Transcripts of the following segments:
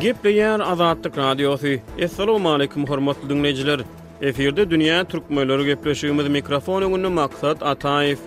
Gepleýär Azatlyk Radiosy. Assalamualaikum hormatly dinleýjiler. Efirde dünýä türkmenleri gepleşigimiz mikrofon öňünde Maksat Ataýew.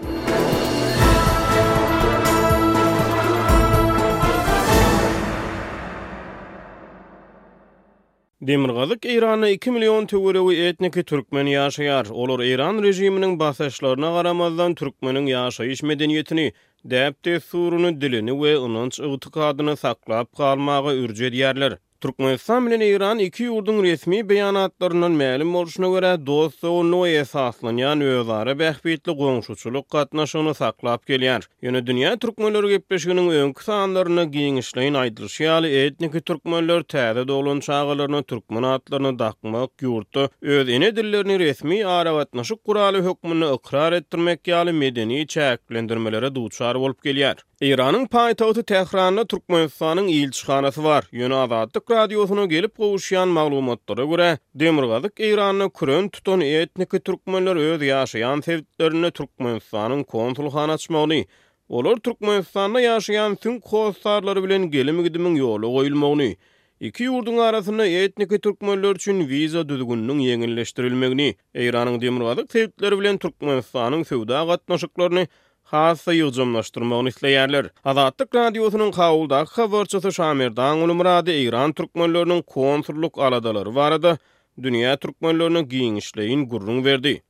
Demirgazyk Eýranda iki million töweregi etniki türkmen ýaşaýar. Olar Eýran režiminiň basyşlaryna garamazdan türkmeniň ýaşaýyş medeniýetini, däp-dessuryny, dilini we ynanç-ygtykadyny saklap galmaga ürç edýärler. Türkmenistan bilen Eýran iki ýurduň resmi beýanatlaryndan mälim bolşuna görä, dost-doganlyga esaslanýan özara bähbitli goňşuçylyk gatnaşygyny saklap gelýär. Ýöne Dünýä türkmenleri gepleşiginiň öňki sanlarynda giňişleýin aýdylyşy ýaly, etniki türkmenler täze doglan çagalaryna türkmen atlaryny dakmak, ýurtda öz ene dillerini resmi aragatnaşyk guraly hökmünde ykrar etdirmek ýaly medeni çäklendirmelere duçar bolup gelýär. Eýranyň paýtagty Tähranda Türkmenistanyň ilçihanasy bar, ýöne Azatlyk Radiosyna gelip gowuşýan maglumatlara görä, Demirgazyk Eýranda küren tutan etniki türkmenler öz ýaşaýan sebitlerinde Türkmenistanyň konsulhana açmagyny, olar Türkmenistanda ýaşaýan süňk hossarlary bilen gelim-gidimiň ýola goýulmagyny, iki ýurduň arasynda etniki türkmenler üçin wiza düzgüniniň ýeňilleşdirilmegini, Eýranyň demirgazyk sebitleri bilen Türkmenistanyň söwda gatnaşyklaryny has-da ýygjamlaşdyrmagyny isleýärler. Azatlyk Radiosynyň Kabuldaky habarçysy Şamir Dangulymyrady eýran türkmenleriniň konsullyk aladalary barada dünýä türkmenlerine giňişleýin gürrüň berdi.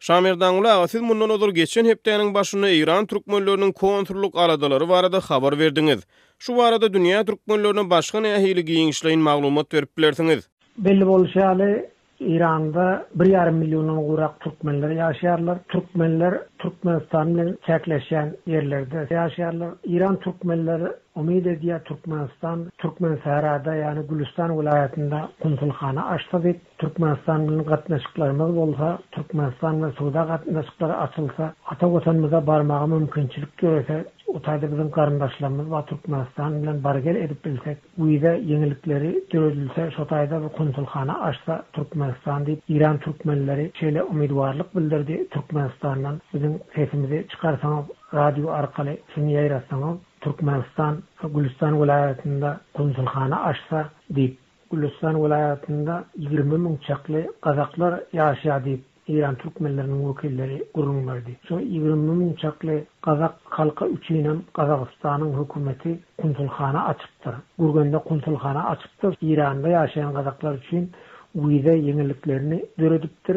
Şamir Danguly aga, siz mundan ozal geçen hepdäniň başynda eýran türkmenleriniň konsullyk aladalary barada habar berdiňiz. Şu barada dünýä türkmenlerine başga nähili giňişleýin maglumat berip bilersiňiz? Belli bolşy ýaly, Eýranda bir ýarym milliondan gowrak türkmenler ýaşaýarlar. Türkmenler Türkmenistan bilen çäkleşýän ýerlerde ýaşaýarlar. Eýran türkmenleri umyt edýär, Türkmenistan Türkmensährada, ýagny Gülüstan welaýatynda konsulhana açsa diýip, Türkmenistan bilen gatnaşyklarymyz bolsa, Türkmenistan bilen söwda gatnaşyklary açylsa, ata Watanymyza barmaga mümkinçilik dörese, o taýda biziň garyndaşlarymyz bar, Türkmenistan bilen bargel edip bilsek. Wiza ýeňillikleri döredilse şo taýda bir konsulhana açsa Türkmenistan diýip Eýran türkmenleri şeýle umydwarlyk bildirdi Türkmenistandan biziň sesimizi çykarsaňyz radio arkaly şuny ýaýratsaňyz Türkmenistan Gülüstan welaýatynda konsulhana açsa diýip. Gülüstan welaýatynda ýigrimi müň çakly gazaklar ýaşaýar diýip. Eýran türkmenleriniň wekilleri gürrüň berdi. Şu ýigrimi müň çakly gazak halky üçinem Gazagystanyň hökümeti konsulhana açypdyr. Gürgende konsulhana açypdyr. Eýranda ýaşaýan gazaklar üçin wiza ýeňilliklerini döredipdir.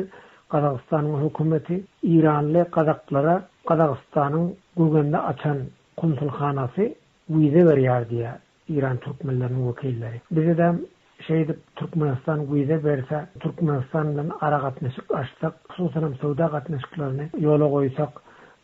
Gazagystanyň hökümeti eýranly gazaklara Gazagystanyň Gürgende açan konsulhanasy wiza berýär diýýär. Eýran türkmenleriniň wekilleri. Bize-de şeýdip Türkmenistan wiza berse, Türkmenistan bilen aragatnaşyk açsak, hususanam söwda gatnaşyklaryny ýola goýsak,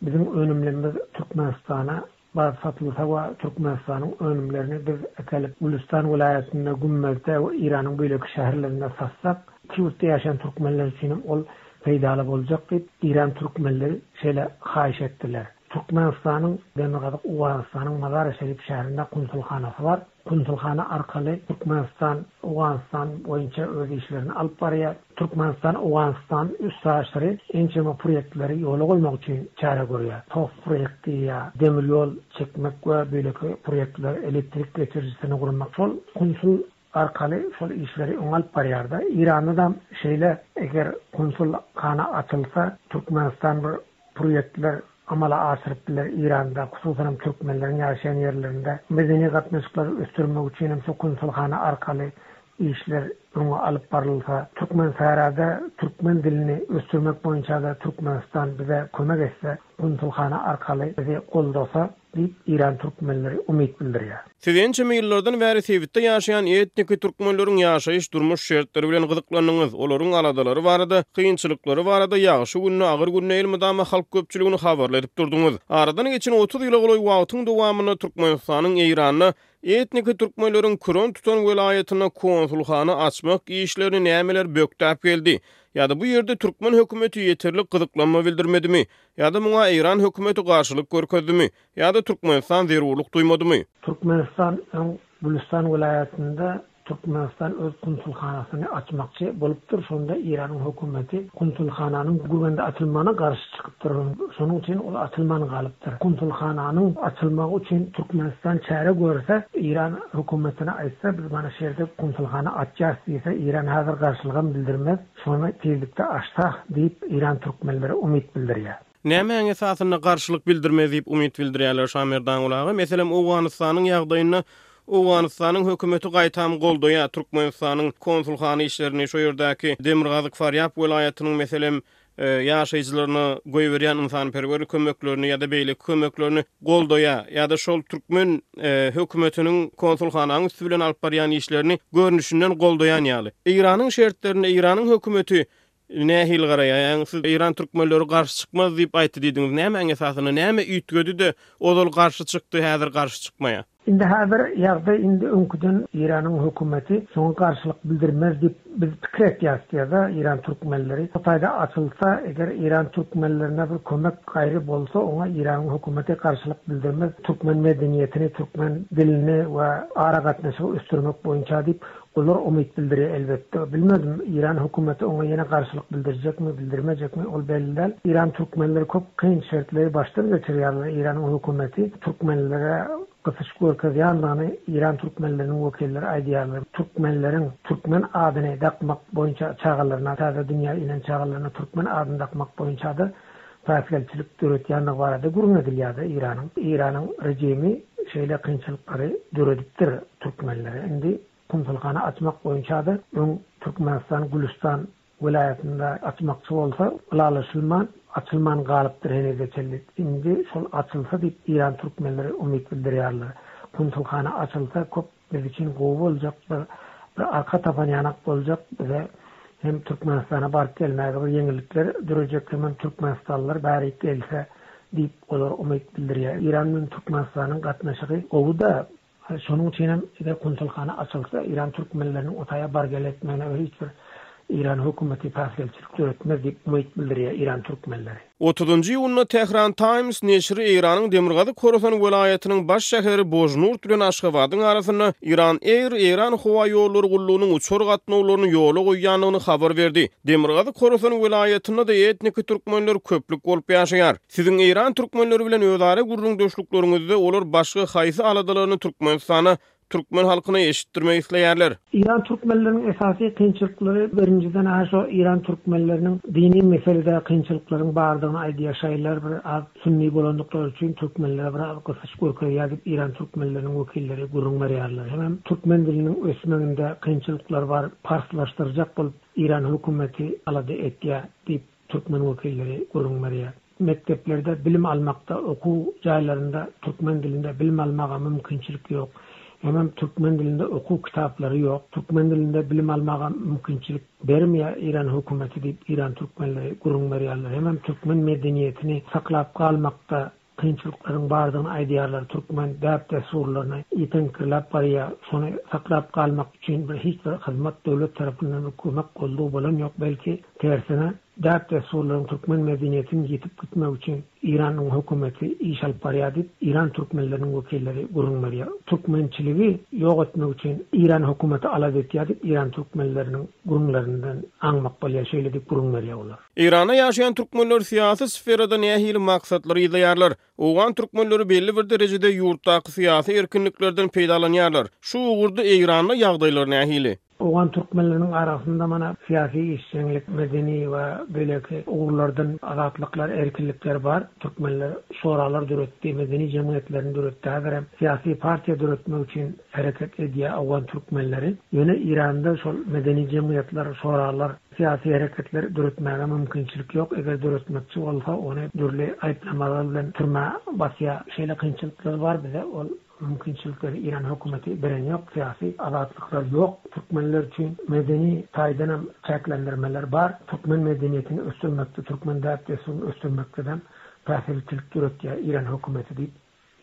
biziň önümlerimiz Türkmenistana baryp satylsa we Türkmenistanyň önümlerini biz äkelip Gülüstan welaýatynda, Gümmezde we Eýranyň beýleki şäherlerinde satsak, iki ýurtda ýaşaýan türkmenler üçin hem ol peýdaly boljak diýip, eýran türkmenleri şeýle haýyş etdiler. Türkmenistanyň Demirgazyk Owganystanyň Mazar-i-Şerif şäherinde konsulhanasy bar. Konsulhana arkaly Türkmenistan Owganystan boýunça öz işlerini alyp barýar. Türkmenistan Owganystan üstaşyry ençeme proýektleri ýola goýmak üçin çäre görýär. TOPH proýekti ýa demir ýol çekmek we beýleki proýektler, elektrik geçirijisini gurmak şol konsul arkaly şol işleri öňe alyp barýarda Iranydam şeýle eger konsul hana açylsa Türkmenistan bir prýektler amala aşyryp biler Iranda hususanam türkmenleriň ýaşaýan ýerlerinde medeni gatnaşyklary ösdürmek üçinem şu konsul hana arkaly işler öňe alyp barylsa Türkmen Sarada türkmen dilini ösdürmek boýunçada Türkmenistan bize kömek etse konsul hana arkaly bizi goldasa diýip, eýran türkmenleri umyt bildirýär. Siz ençeme ýyllardan bäri sebitde ýaşaýan etniki türkmenleriň ýaşaýyş-durmuş şertleri bilen gyzyklandyňyz, olaryň aladalary barada, kynçylyklary barada ýagşy günde, agyr günde elmydama halk köpçüligini habarly edip durduňyz. Aradan geçen otuz ýyla golaý wagtyň dowamynda Türkmenistanyň Eýranda etniki türkmenleriň küren tutan welaýatynda konsulhana açmak işlerini nämeler bökdäp geldi? Ýa-da bu ýerde türkmen hökümeti ýeterlik gyzyklanma bildirmedimi? Ýa-da muňa Eýran hökümeti garşylyk görkezdimi? Ýa-da Türkmenistan zerurlyk duýmadymy? Türkmenistan öň Gülistan welaýatynda Türkmenistan öz konsulhanasyny açmakçy bolupdyr, şonda Eýranyň hökümeti konsulhananyň bu güwende açylmagyna garşy çykypdyr, şonuň üçin ol açylman galypdyr. Konsulhananyň açylmagy üçin Türkmenistan çäre görse, Eýran hökümetine aýtsa, biz mana şu ýerde konsulhana açýarys diýse, Eýran häzir garşylygam bildirmez. Şony tizlikde açsak diýip Eýran türkmenlere umyt bildirýär. Nämäň esasynda garşylyk bildirmez diýip umyt bildirýärler Şamerdan gulaga? Meselem Owganystanyň ýagdaýynda Owganystanyň hökümeti gaýtam goldaýar Türkmenistanyň konsulhana işlerini, şo ýerdäki Demirgazyk Farýap welaýatynyň meselem ýaşaýjylaryna goýberýän ynsanperwer kömeklerini ýa-da beýleki kömeklerini. goldaýa ýa-da şol türkmen hökümetiniň konsulhanaň üsti bilen alyp barýan işlerini görnüşinden goldaýan ýaly. Eýranyň şertlerine Eýranyň hökümeti nähili garaýa? Ýagny siz Eýran türkmenleri garşy çykmaz diýip aýtdy diýdiňiz. Nämäň esasynda? Näme üýtgedi-de ozal garşy çykdy, häzir garşy çykmaýa? Indi häzir ýagdaý indi öňküden Eýranyň hökümeti şoňa garşylyk bildirmez diýip biz pikir etýäs diýýärda Eýran türkmenleri. Bu taýda açylsa eger Eýran türkmenlerine bir kömek gaýry bolsa oňa Eýranyň hökümeti garşylyk bildirmez. Türkmen medeniýetini, türkmen dilini we aragatnaşygy ösdürmek boýunça diýip Olar umyt bildirýär, elbetde. Bilmedim, Eýran hökümeti oňa ýene garşylyk bildirjekmi, bildirmejekmi, ol belli däl. Eýran türkmenleri köp kyn şertleri başdan geçirýärler. Eýranyň hökümeti türkmenlere gysyş görkezýändigini eýran türkmenleriniň wekilleri aýdýarlar. Türkmenleriň türkmen adyny dakmak boýunça çagalaryna, täze dünýä inen çagalaryna türkmen adyny dakmak boýunça-da päsgelçilik döretýändigi barada gürrüň edilýärdi Eýranyň. Eýranyň rejimi şeýle kynçylyklary döredipdir türkmenlere. Indi kumsulhana açmak boýunça-da öň Türkmenistan Gülüstan welaýatynda açmakçy bolsa, ylalaşylman, açylman galypdyr henize çenli. Indi şol açylsa diýip Eýran türkmenleri umyt bildirýärler. Kumsulhana açylsa köp Biz üçin gowy boljak bir bir arka tapan ýanak boljak bize hem Türkmenistana baryp gelmäge bir ýeňillikler dörejek hemem türkmenistanlylar bärik gelse diýip olar umyt bildirýär. Eýran bilen Türkmenistanyň gatnaşygy gowy-da şonuň üçinem eger konsulhana açylsa Eýran türkmenleriniň o taýa bar gel etmegine hiç bir Eýran hökümeti päsgelçilik döretmez diýip umyt bildirýär eýran türkmenleri. Otuzynjy iýunda Tehran Times neşiri Eýranyň demirgazyk Horasan welaýatynyň baş şäheri Bojnurt bilen Aşgabadyň arasynda Iran Air eýran howa ýollary gullugynyň uçar gatnawlaryny ýola goýýandygyny habar berdi. Demirgazyk Horasan welaýatynda-da etniki türkmenler köplük bolup ýaşaýar. Siziň eýran türkmenleri bilen özara gürrüňdeşlikleriňizde olar başga haýsy aladalaryny Türkmenistana türkmen halkyna eşitdirmek isleýärler. Iran türkmenleriniň esasy kynçylyklary birinjiden-ä şo Iran türkmenleriniň dini meselede kynçylyklaryň bardygyny aýdýar şaýylar bir az sünni bolandyklary üçin türkmenlere bir az gysyş görkezýär diýip Iran türkmenleriniň wekilleri gürrüň berýärler hemem türkmen diliniň ösmeginde kynçylyklar bar parslaşdyrjak bolup Iran hökümeti alada etýär diýip türkmen wekilleri gürrüň berýär. Mekdeplerde bilim almakda, okuw jaýlarynda türkmen dilinde bilim almaga mümkinçilik ýok. Hemem türkmen dilinde okuw kitaplary ýok. Türkmen dilinde bilim almaga mümkinçilik bermeýär Eýran hökümeti diýip, eýran türkmenleri gürrüň berýärler. Hemem türkmen medeniýetini saklap galmakda kynçylyklaryň bardygyny aýdýarlar, türkmen däp-dessurlaryny ýitiňkirläp barýar, şony saklap galmak üçin bir hiç bir hyzmat döwlet tarapyndan bir kömek goldaw bolan ýok, belki tersine däp-dessurlaryň türkmen medeniýetiniň ýitip gitmegi üçin Iran yň hökümeti iş alyp barýar diýip Iran türkmenleriniň wekilleri gürrüň berýär. Türkmençiligi ýok etmek üçin Iran hökümeti alada etýär diýip Iran türkmenleriniň gürrüňlerinden aňmak bolýar, şeýle diýip gürrüň berýär olar. Eýranda ýaşaýan türkmenler syýasy sferada nähili maksatlary yzlaýarlar? Owgan türkmenleri belli bir derejede ýurtdaky syýasy erkinliklerden peýdalanýarlar. Şu ugurda Eýranda ýagdaýlar nähili? Owgan türkmenleriniň arasynda mana syýasy işjeňlik, medeni we beýleki ugurlardan azatlyklar, erkinlikler bar. Türkmenler şoralar döretdi, medeni jemgyýetlerini döretdi. Häzir hem syýasy partiýa döretmek üçin hereket edýär owgan türkmenleri. Ýöne Eýranda şol medeni jemgyýetler, şoralar Syýasy hereketleri döretmäge mümkinçilik ýok, eger döretmekçi bolsa, ony dürli aýyplamalar bilen türmä basýar. Şeýle kynçylyklar bar bize, ol mümkinçilikleri Eýran hökümeti beren ýok, syýasy azatlyklar ýok. Türkmenler üçin medeni taýdanam çäklendirmeler bar. Türkmen medeniýetini ösdürmekde, türkmen däp-dessuryny ösdürmekde-dem päsgelçilik döretýär Eýran hökümeti diýip,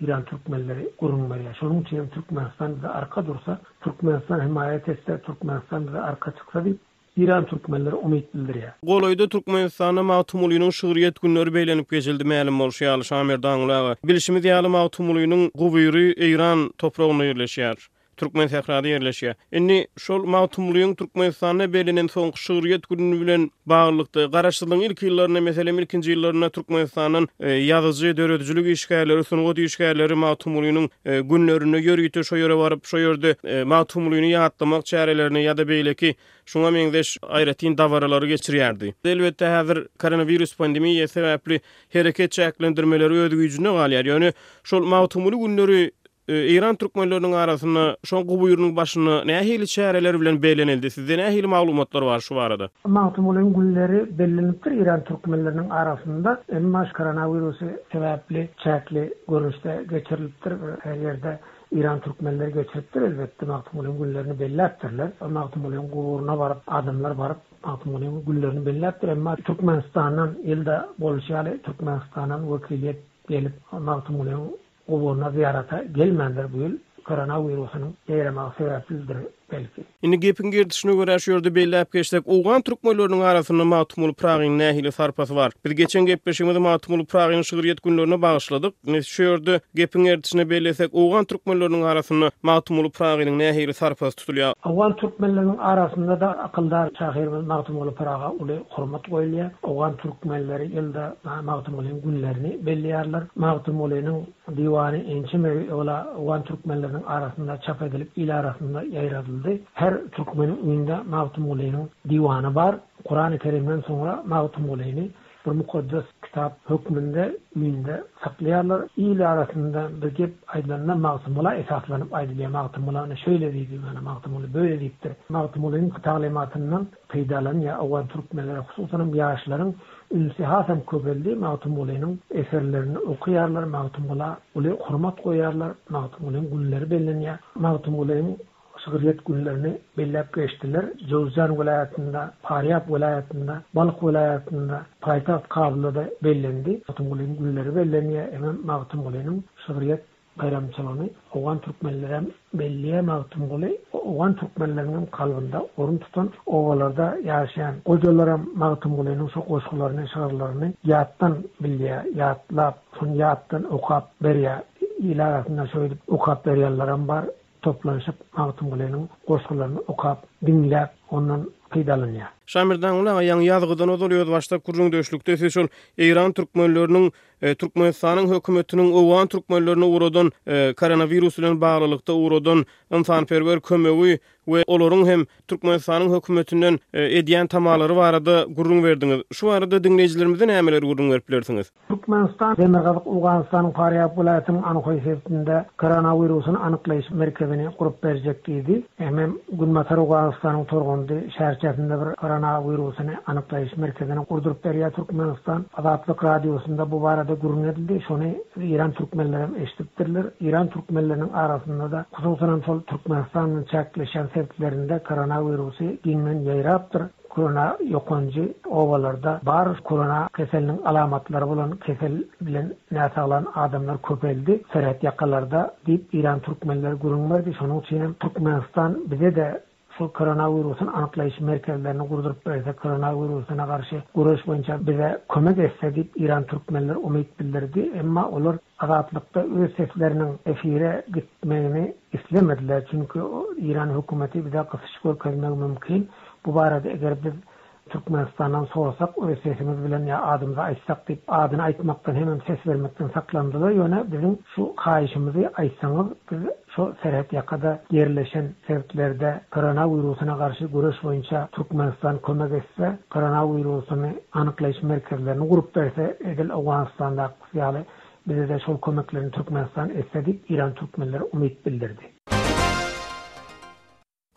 Eýran türkmenleri gürrüň berýär. Şonuň üçin hem Türkmenistan bize arka dursa, Türkmenistan hemaýat etse, Türkmenistan bize arka çyksa diýip, Eýran türkmenleri umyt bildirýär. Golaýda Türkmenistanda Magtymgulynyň şygryýet günleri beýlenip geçildi. Mälim bolşy ýaly, Şamerdan Gul aga, bilşimiz ýaly, Magtymgulynyň gubury Eýran topragynda ýerleşýär. Türkmensährada ýerleşýär. Indi şol Magtymgulynyň Türkmenistanda bellenen soňky şygryýet güni bilen baglylykda, Garaşsyzlygyň ilki ýyllarynda, meselem, ilkinji ýyllarynda Türkmenistandan ýazyjy, döredijilik işgärleri, sungat işgärleri Magtymgulynyň günlerinde ýörite şo ýere baryp, şo ýerde Magtymgulyny ýatlamak çärelerini ýa-da beýleki şuňa meňzeş aýratyn dabaralary geçirýärdi. Elbetde, häzir koronawirus pandemiýasy sebäpli hereket çäklendirmeleri öz güýjünde galýar, ýöne şol Magtymguly günleri Eýran türkmenleriniň arasynda soňky buýrunyň başynda nähili çäreler bilen bellenildi? Sizde nähili maglumatlar bar şu barada? Magtymgulyň günleri bellenilipdir eýran türkmenleriniň arasynda, emma şu koronawirusy sebäpli çäkli görnüşde geçirilipdir. Bir her ýerde eýran türkmenleri geçiripdir elbetde, Magtymgulyň günlerini belläpdirler. Magtymgulyň guburyna baryp, adamlar baryp, Magtymgulyň günlerini belläpdir, emma Türkmenistandan, ýylda bolşy ýaly, Türkmenistandan wekiliýet gelip, Magtymgulyň Guburyna zyýarata gelmändir bu ýyl, koronawirusynyň ýaýramagy sebäplidir belki. Indi gepiň girdişine görä şu ýerde belläp geçsek, owgan türkmenleriniň arasynda Magtymguly Pyragynyň nähili sarpasy bar? Biz geçen gepleşigimizi Magtymguly Pyragynyň şygryýet günlerine bagyşladyk. Indi şu ýerde gepiň gerdişine bellesek, owgan türkmenleriniň arasynda Magtymguly Pyragynyň nähili sarpasy tutulýar? Owgan türkmenleriniň arasynda-da akyldar şahyrymyz Magtymguly Pyraga uly hormat goýulýar. Owgan türkmenleri ýylda Magtymgulynyň günlerini belleýärler. Magtymgulynyň diwany ençeme ýyla owgan türkmenleriniň arasynda çap edilip, il arasynda ýaýradyldy. Her türkmeniň öýünde Magtymgulynyň diwany bar. Kurany Kerimden soňra Magtymgulyny bir mukaddes kitap hökmünde öýünde saklaýarlar. Il arasynda bir gep aýdylanda Magtymgula esaslanyp aýdylýar. Magtymgula şeýle diýdi, Magtymguly böyle diýipdir. Magtymgulynyň taglymatyndan peýdalanýar. Owgan türkmenleri, hususanam ýaşlaryň ünsi hasam köpeldi. Magtymgulynyň eserlerini okaýarlar, Magtymgula uly hormat goýýarlar. Magtymgulynyň günleri bellenýär. Magtymgulynyň şygryýet günlerini belläp geçdiler. Jowzjan welaýatynda, Parýab welaýatynda, Balh welaýatynda, paýtagt Kabulda-da bellendi. Magtymgulynyň günleri bellenýär, emma Magtymgulynyň şygryýet Baýramçylygyny owgan türkmenlerem belleýär Magtymguly owgan türkmenleriniňem kalbynda orun tutan obalarda ýaşaýan gojalaram Magtymgulynyň şo goşgularyny şygyrlaryny ýatdan bilýär ýatlap şony ýatdan okap berýär il arasynda şoýdip okap berýänlerem bar Toplanşyp Magtymgulynyň goşgularyny okap, diňläp, ondan peýdalanýar. Şamirdanguly aga ýaňy ýazgydan ozal özbaşdak gürrüňdeşlikde siz şol eýran türkmenleriniň Türkmenistanyň hökümetiniň owgan türkmenlerine ugradan koronawirus bilen baglylykda ugradan ynsanperwer kömegi we olaryň hem Türkmenistanyň hökümetinden edýän tamalary barada gürrüň berdiňiz. Şu barada diňleýjilerimize nämeleri gürrüň berip bilersiňiz? Türkmenistan Demirgazyk Owganystanyň Farýab welaýatynyň Anhoý sebitinde koronawirusyny anyklaýyş merkezini gurup berjek diýdi. Hemem Günbatar Owganystanyň Turgundy şäherçesinde bir koronawirusyny anyklaýyş merkezini gurduryp berýär Türkmenistan. Azatlyk Radiosynda bu barada gürrüň edildi. Şony Eýran türkmenlerem eşidipdirler. Eýran türkmenleriniň arasynda-da, hususanam şol Türkmenistan bilen çäkleşýän sebitlerinde koronawirusy giňden ýaýrapdyr. Korona ýokanjy obalarda bar. Korona keseliniň alamatlary bolan kesel bilen näsaglan adamlar köpeldi serhet ýakalarda diýip Eýran türkmenleri gürrüň berdi. Şonuň üçin hem Türkmenistan bize-de şu koronawirusyny anyklaýyş merkezlerini gurduryp berse, koronawirusyna garşy göreş boýunça bize kömek etse diýip Eýran türkmenleri umyt bildirdi. Emma olar Azatlykda öz sesleriniň efire gitmegini islemediler. Çünki Eýran hökümeti bize gysyş görkezmegi mümkin. Bu barada eger biz Türkmenistandan sorasak, öz sesimiz bilen ýa adymyzy aýtsak diýip, adyny aýtmakdan hemem ses bermekden saklandylar, ýöne biziň şu haýyşymyzy aýtsaňyz, biz şo serhet ýakada ýerleşen sebtlerde koronawirusyna garşy göreş boýunça Türkmenistan kömek etse, koronawirusyny anyklaýyş merkezlerini gurup berse, edil Owganystandakysy ýaly bize-de şol kömeklerini Türkmenistan etse diýip, eýran türkmenleri umyt bildirdi.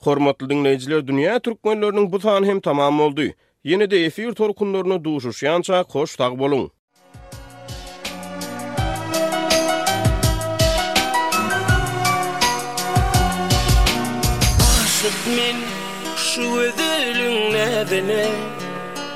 Hormatly diňleýjiler dünýä türkmenleriniň bu sany hem tamam boldy. Ýene-de efir tolkunlarynda duşuşýançak hoş sag boluň. Aşyk men şu gözelliň näzine.